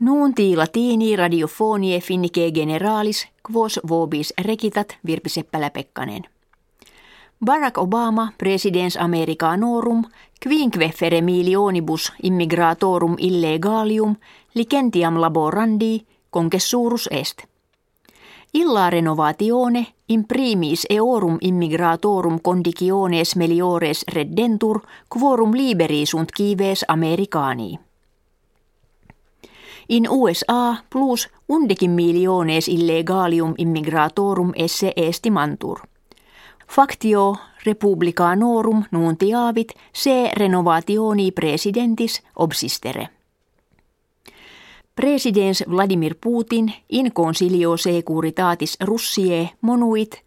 Nuunti latini radiofonie finnike generalis quos vobis rekitat Virpi Seppälä-Pekkanen. Barack Obama, presidens Americanorum, quinque fere milionibus immigratorum illegalium, licentiam laborandi, congessurus est. Illa renovatione imprimis eorum immigratorum conditiones meliores reddentur quorum liberi sunt kives Americani. In USA plus undecim miliones illegalium immigratorum esse estimantur. Factio republicanorum nuntiavit se renovationi presidentis obsistere. Presidens Vladimir Putin in consilio securitatis Russie monuit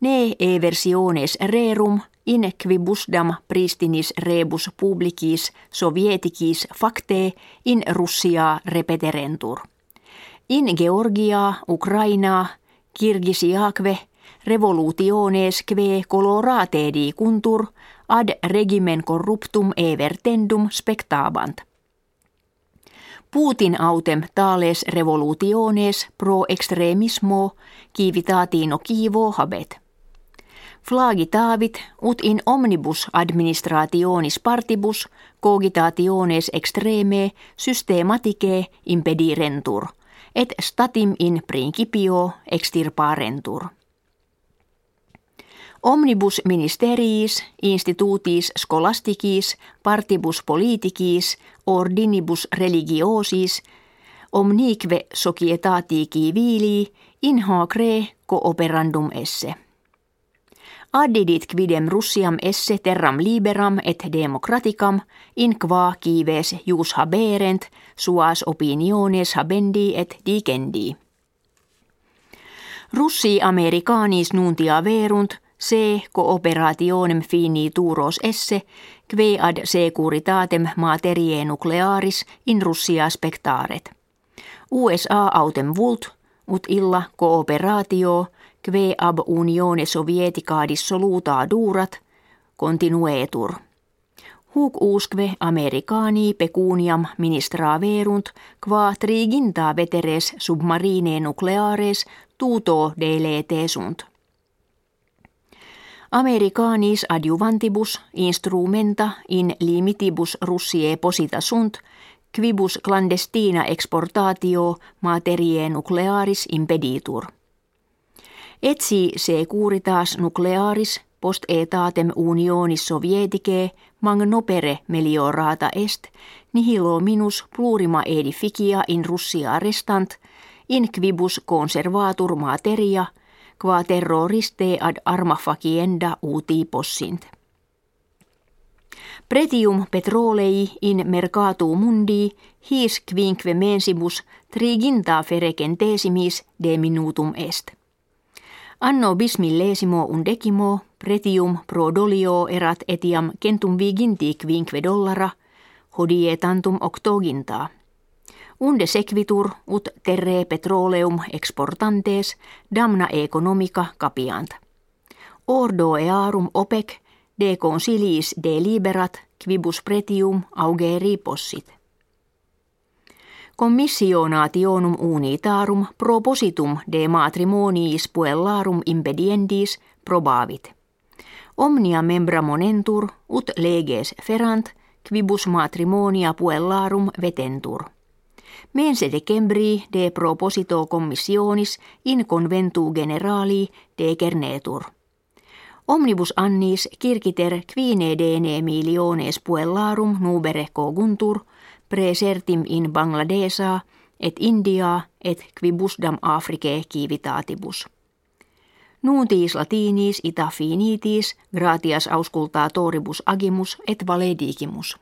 ne versiones rerum in quibusdam pristinis rebus publicis sovieticis facte in Russia repeterentur. In Georgia, Ukraina, Kirgisiakve, revolutiones kve coloratedi kuntur ad regimen corruptum evertendum spectabant. Putin autem tales revolutiones pro extremismo kivitatino kivo habet. Flagitavit ut in omnibus administrationis partibus cogitationes extreme systematike impedirentur, et statim in principio extirparentur. Omnibus ministeriis, institutis scholasticis, partibus politicis, ordinibus religiosis, omnique societati civili, in hacre cooperandum esse. Addidit quidem Russiam esse terram liberam et democraticam, in qua kives jus haberent, suas opiniones habendi et digendi. Russi americanis nuntia verunt, se cooperationem fini turos esse, kve ad securitatem materie nuclearis in Russia spectaret. USA autem vult, ut illa cooperatio, kve ab unione sovietica dissoluta durat, continuetur. Huc usque americani pecuniam ministra verunt, qua triginta veteres submarine nucleares tuto delete sunt. Adjuvantibus instrumenta in limitibus Russie posita sunt, quibus clandestina exportatio materie nuclearis impeditur. Etsi securitas nuclearis post etatem unionis sovietike magnopere meliorata est, nihilo minus plurima edificia in Russia restant, in quibus conservatur materia – qua terroriste ad arma facienda uti possint. Pretium petrolei in mercatu mundi his quinque mensibus triginta ferecentesimis de minutum est. Anno bismillesimo undecimo pretium pro dolio erat etiam centum viginti quinque dollara, hodie tantum octogintaa. Unde sequitur ut terre petroleum exportantes damna economica capiant. Ordo earum OPEC de consiliis deliberat quibus pretium augeri possit. Commissionationum unitarum propositum de matrimoniis puellarum impediendis probavit. Omnia membra monentur ut leges ferant quibus matrimonia puellarum vetentur. Mense decembri de proposito commissionis in conventu generali decernetur. Omnibus annis kirkiter quine dene miliones puellarum nubere coguntur, presertim in Bangladesa et India et quibusdam Africae civitatibus. Nuuntiis latinis ita finitis gratias auscultatoribus agimus et valedigimus.